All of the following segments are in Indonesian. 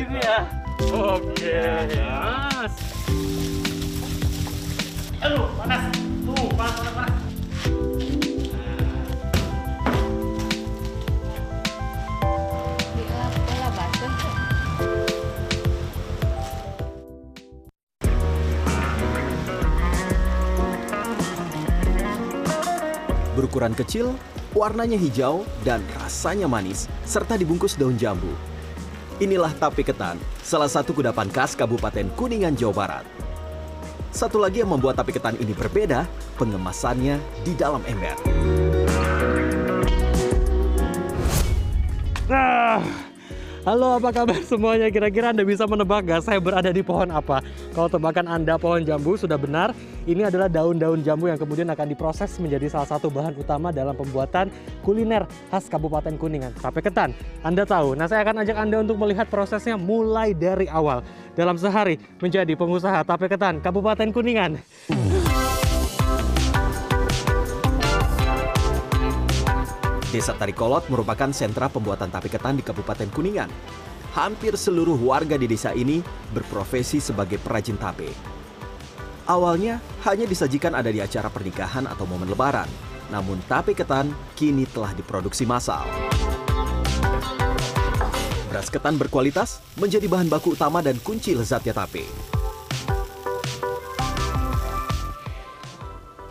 Gitu ya. Oke. Mas. Aduh, panas. Tuh, panas, panas, panas. Iya. Berukuran kecil, warnanya hijau, dan rasanya manis, serta dibungkus daun jambu. Inilah tape ketan, salah satu kudapan khas Kabupaten Kuningan, Jawa Barat. Satu lagi yang membuat tape ketan ini berbeda, pengemasannya di dalam ember. Halo apa kabar semuanya? Kira-kira Anda bisa menebak gak saya berada di pohon apa? Kalau tebakan Anda pohon jambu sudah benar, ini adalah daun-daun jambu yang kemudian akan diproses menjadi salah satu bahan utama dalam pembuatan kuliner khas Kabupaten Kuningan, tape ketan. Anda tahu, nah saya akan ajak Anda untuk melihat prosesnya mulai dari awal. Dalam sehari menjadi pengusaha tape ketan Kabupaten Kuningan. Desa Tarikolot merupakan sentra pembuatan tape ketan di Kabupaten Kuningan. Hampir seluruh warga di desa ini berprofesi sebagai perajin tape. Awalnya hanya disajikan ada di acara pernikahan atau momen lebaran. Namun tape ketan kini telah diproduksi massal. Beras ketan berkualitas menjadi bahan baku utama dan kunci lezatnya tape.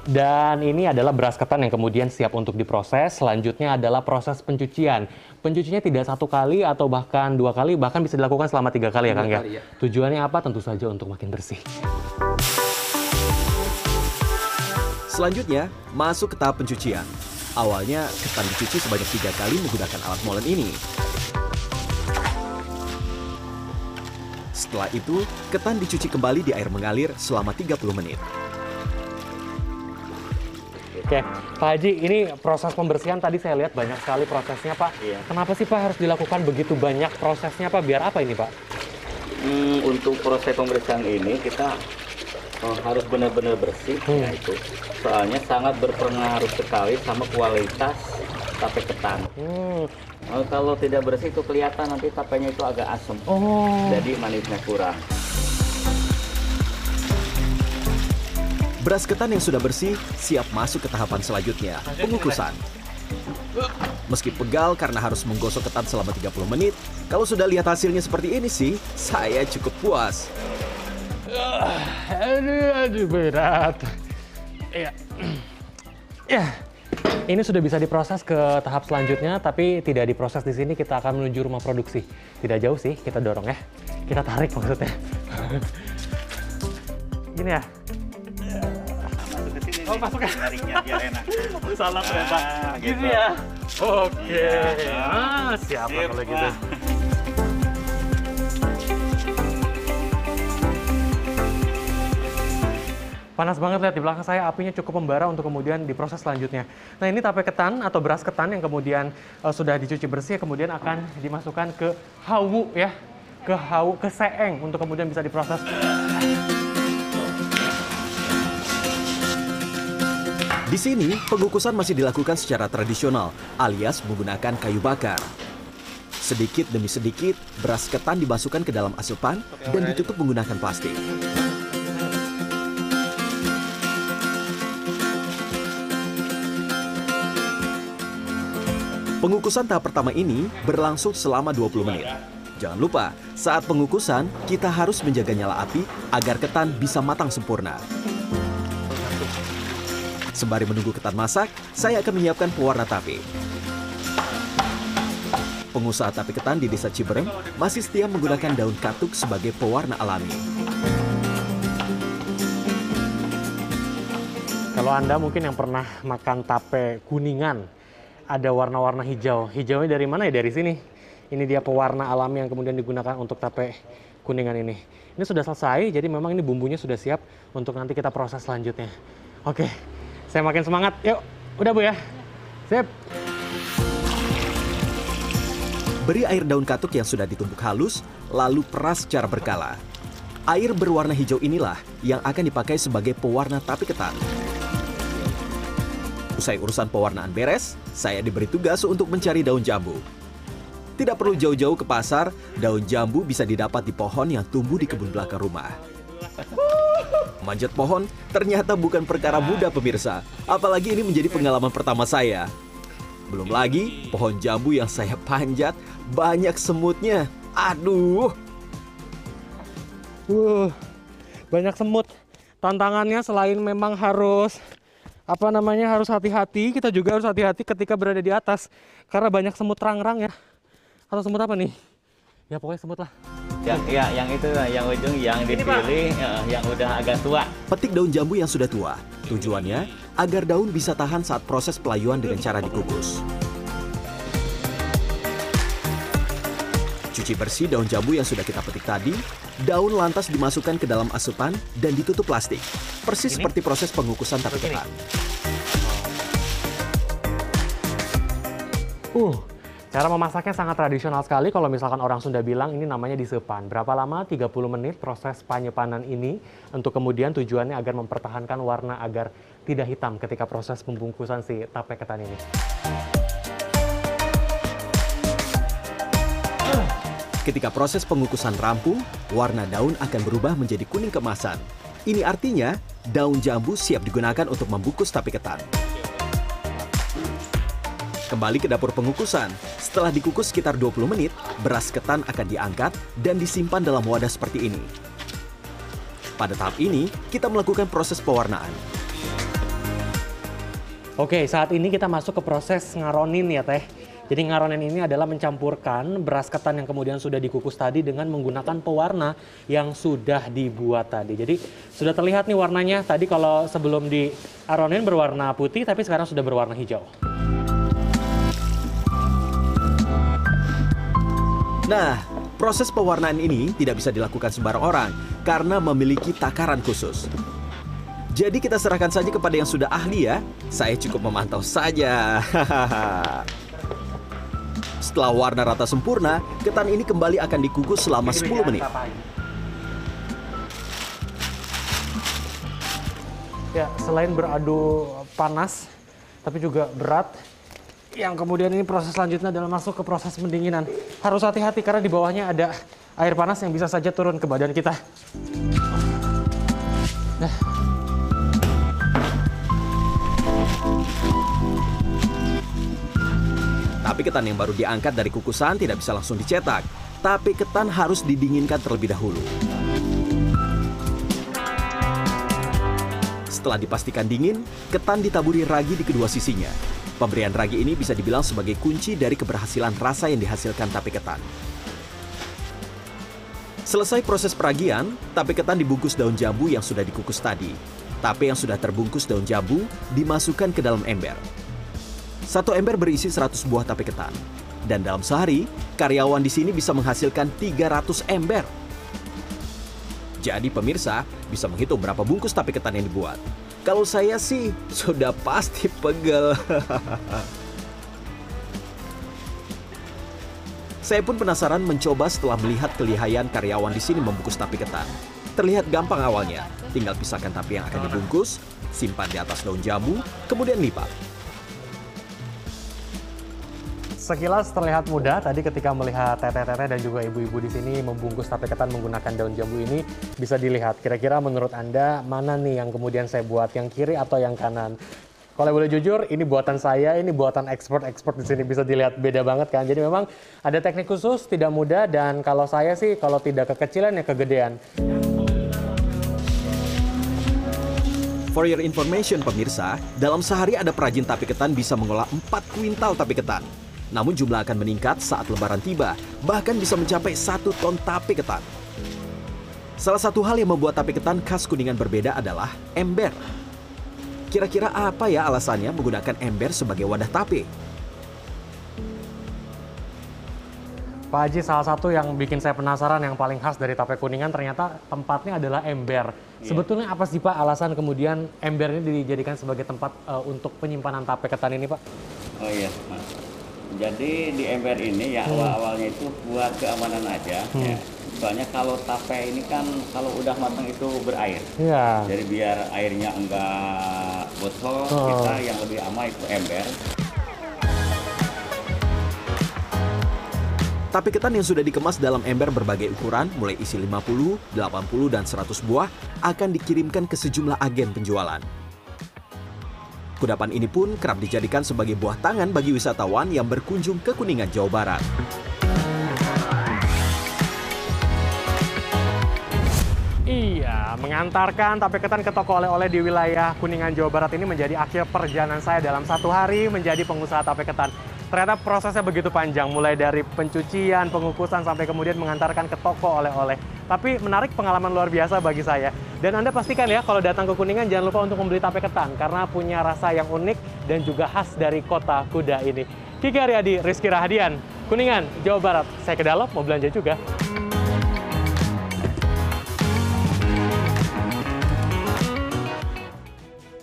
Dan ini adalah beras ketan yang kemudian siap untuk diproses. Selanjutnya adalah proses pencucian. Pencucinya tidak satu kali atau bahkan dua kali, bahkan bisa dilakukan selama tiga kali ya Kang ya. ya. Tujuannya apa? Tentu saja untuk makin bersih. Selanjutnya, masuk ke tahap pencucian. Awalnya, ketan dicuci sebanyak tiga kali menggunakan alat molen ini. Setelah itu, ketan dicuci kembali di air mengalir selama 30 menit. Oke, Pak Haji, ini proses pembersihan tadi saya lihat banyak sekali prosesnya Pak. Iya. Kenapa sih Pak harus dilakukan begitu banyak prosesnya Pak? Biar apa ini Pak? Hmm, untuk proses pembersihan ini kita eh, harus benar-benar bersih Hmm. ya itu. Soalnya sangat berpengaruh sekali sama kualitas tape ketan. Hmm. Eh, kalau tidak bersih itu kelihatan nanti tapenya itu agak asam. Oh. Jadi manisnya kurang. Beras ketan yang sudah bersih siap masuk ke tahapan selanjutnya, pengukusan. Meski pegal karena harus menggosok ketan selama 30 menit, kalau sudah lihat hasilnya seperti ini sih, saya cukup puas. Aduh, aduh berat. Iya. Ya. Ini sudah bisa diproses ke tahap selanjutnya, tapi tidak diproses di sini. Kita akan menuju rumah produksi. Tidak jauh sih, kita dorong ya. Kita tarik maksudnya. Gini ya. Sini. Oh, ya? Biar enak. Salah Nah, ternyata. gitu. Gini ya. Oke. Iya. Ah, siap kalau gitu. Panas banget lihat di belakang saya apinya cukup membara untuk kemudian diproses selanjutnya. Nah ini tape ketan atau beras ketan yang kemudian eh, sudah dicuci bersih kemudian akan dimasukkan ke hawu ya, ke hawu ke seeng untuk kemudian bisa diproses. Di sini, pengukusan masih dilakukan secara tradisional, alias menggunakan kayu bakar. Sedikit demi sedikit, beras ketan dimasukkan ke dalam asupan dan ditutup menggunakan plastik. Pengukusan tahap pertama ini berlangsung selama 20 menit. Jangan lupa, saat pengukusan, kita harus menjaga nyala api agar ketan bisa matang sempurna. Sembari menunggu ketan masak, saya akan menyiapkan pewarna tape. Pengusaha tape ketan di desa Ciberem masih setia menggunakan daun katuk sebagai pewarna alami. Kalau anda mungkin yang pernah makan tape kuningan, ada warna-warna hijau. Hijaunya dari mana ya? Dari sini. Ini dia pewarna alami yang kemudian digunakan untuk tape kuningan ini. Ini sudah selesai, jadi memang ini bumbunya sudah siap untuk nanti kita proses selanjutnya. Oke, saya makin semangat. Yuk, udah Bu ya? Sip. Beri air daun katuk yang sudah ditumbuk halus, lalu peras secara berkala. Air berwarna hijau inilah yang akan dipakai sebagai pewarna tape ketan. Usai urusan pewarnaan beres, saya diberi tugas untuk mencari daun jambu. Tidak perlu jauh-jauh ke pasar, daun jambu bisa didapat di pohon yang tumbuh di kebun belakang rumah. Manjat pohon ternyata bukan perkara mudah pemirsa, apalagi ini menjadi pengalaman pertama saya. Belum lagi pohon jambu yang saya panjat banyak semutnya. Aduh, Wuh, banyak semut. Tantangannya selain memang harus apa namanya harus hati-hati, kita juga harus hati-hati ketika berada di atas karena banyak semut rang-rang ya. Atau semut apa nih? Ya pokoknya semut lah. Yang ya yang itu yang ujung yang dipilih eh, yang udah agak tua. petik daun jambu yang sudah tua. Tujuannya agar daun bisa tahan saat proses pelayuan dengan cara dikukus. Cuci bersih daun jambu yang sudah kita petik tadi, daun lantas dimasukkan ke dalam asupan dan ditutup plastik. Persis Ini? seperti proses pengukusan tape Begini? ketan. Uh, cara memasaknya sangat tradisional sekali kalau misalkan orang Sunda bilang ini namanya disepan. Berapa lama? 30 menit proses penyepanan ini untuk kemudian tujuannya agar mempertahankan warna agar tidak hitam ketika proses pembungkusan si tape ketan ini. Ketika proses pengukusan rampung, warna daun akan berubah menjadi kuning kemasan. Ini artinya daun jambu siap digunakan untuk membungkus tape ketan. Kembali ke dapur pengukusan. Setelah dikukus sekitar 20 menit, beras ketan akan diangkat dan disimpan dalam wadah seperti ini. Pada tahap ini, kita melakukan proses pewarnaan. Oke, saat ini kita masuk ke proses ngaronin ya teh. Jadi ngaronin ini adalah mencampurkan beras ketan yang kemudian sudah dikukus tadi dengan menggunakan pewarna yang sudah dibuat tadi. Jadi sudah terlihat nih warnanya. Tadi kalau sebelum di aronin berwarna putih, tapi sekarang sudah berwarna hijau. Nah, proses pewarnaan ini tidak bisa dilakukan sembarang orang karena memiliki takaran khusus. Jadi kita serahkan saja kepada yang sudah ahli ya. Saya cukup memantau saja. Setelah warna rata sempurna, ketan ini kembali akan dikukus selama 10 menit. Ya, selain beradu panas, tapi juga berat. Yang kemudian ini proses selanjutnya adalah masuk ke proses pendinginan. Harus hati-hati karena di bawahnya ada air panas yang bisa saja turun ke badan kita. Nah. Tapi ketan yang baru diangkat dari kukusan tidak bisa langsung dicetak. Tapi ketan harus didinginkan terlebih dahulu. Setelah dipastikan dingin, ketan ditaburi ragi di kedua sisinya. Pemberian ragi ini bisa dibilang sebagai kunci dari keberhasilan rasa yang dihasilkan tape ketan. Selesai proses peragian, tape ketan dibungkus daun jambu yang sudah dikukus tadi. Tape yang sudah terbungkus daun jambu dimasukkan ke dalam ember. Satu ember berisi 100 buah tape ketan. Dan dalam sehari, karyawan di sini bisa menghasilkan 300 ember. Jadi pemirsa bisa menghitung berapa bungkus tape ketan yang dibuat. Kalau saya sih sudah pasti pegel. saya pun penasaran mencoba setelah melihat kelihayan karyawan di sini membungkus tape ketan. Terlihat gampang awalnya, tinggal pisahkan tape yang akan dibungkus, simpan di atas daun jambu, kemudian lipat. Sekilas terlihat mudah tadi ketika melihat teteh-teteh dan juga ibu-ibu di sini membungkus tape ketan menggunakan daun jambu ini bisa dilihat kira-kira menurut Anda mana nih yang kemudian saya buat yang kiri atau yang kanan. Kalau boleh jujur, ini buatan saya, ini buatan ekspor-ekspor di sini bisa dilihat beda banget kan. Jadi memang ada teknik khusus, tidak mudah dan kalau saya sih kalau tidak kekecilan ya kegedean. For your information pemirsa, dalam sehari ada perajin tape ketan bisa mengolah 4 kuintal tape ketan. Namun jumlah akan meningkat saat lebaran tiba, bahkan bisa mencapai 1 ton tape ketan. Salah satu hal yang membuat tape ketan khas Kuningan berbeda adalah ember. Kira-kira apa ya alasannya menggunakan ember sebagai wadah tape? Pak Haji, salah satu yang bikin saya penasaran yang paling khas dari tape kuningan ternyata tempatnya adalah ember. Sebetulnya apa sih Pak alasan kemudian ember ini dijadikan sebagai tempat eh, untuk penyimpanan tape ketan ini Pak? Oh iya, Mas. Jadi di ember ini ya awal-awalnya itu buat keamanan aja. Ya. Soalnya kalau tape ini kan kalau udah matang itu berair. Iya. Jadi biar airnya enggak bocor, Oh. kita yang lebih aman itu ember. Tape ketan yang sudah dikemas dalam ember berbagai ukuran, mulai isi 50, 80, dan 100 buah, akan dikirimkan ke sejumlah agen penjualan. Kudapan ini pun kerap dijadikan sebagai buah tangan bagi wisatawan yang berkunjung ke Kuningan, Jawa Barat. Iya, mengantarkan tape ketan ke toko oleh-oleh di wilayah Kuningan, Jawa Barat ini menjadi akhir perjalanan saya dalam satu hari menjadi pengusaha tape ketan. Ternyata prosesnya begitu panjang, mulai dari pencucian, pengukusan, sampai kemudian mengantarkan ke toko oleh-oleh. Tapi menarik pengalaman luar biasa bagi saya. Dan Anda pastikan ya, kalau datang ke Kuningan jangan lupa untuk membeli tape ketan, karena punya rasa yang unik dan juga khas dari kota kuda ini. Kiki Aryadi, Rizky Rahadian, Kuningan, Jawa Barat. Saya ke dalam, mau belanja juga.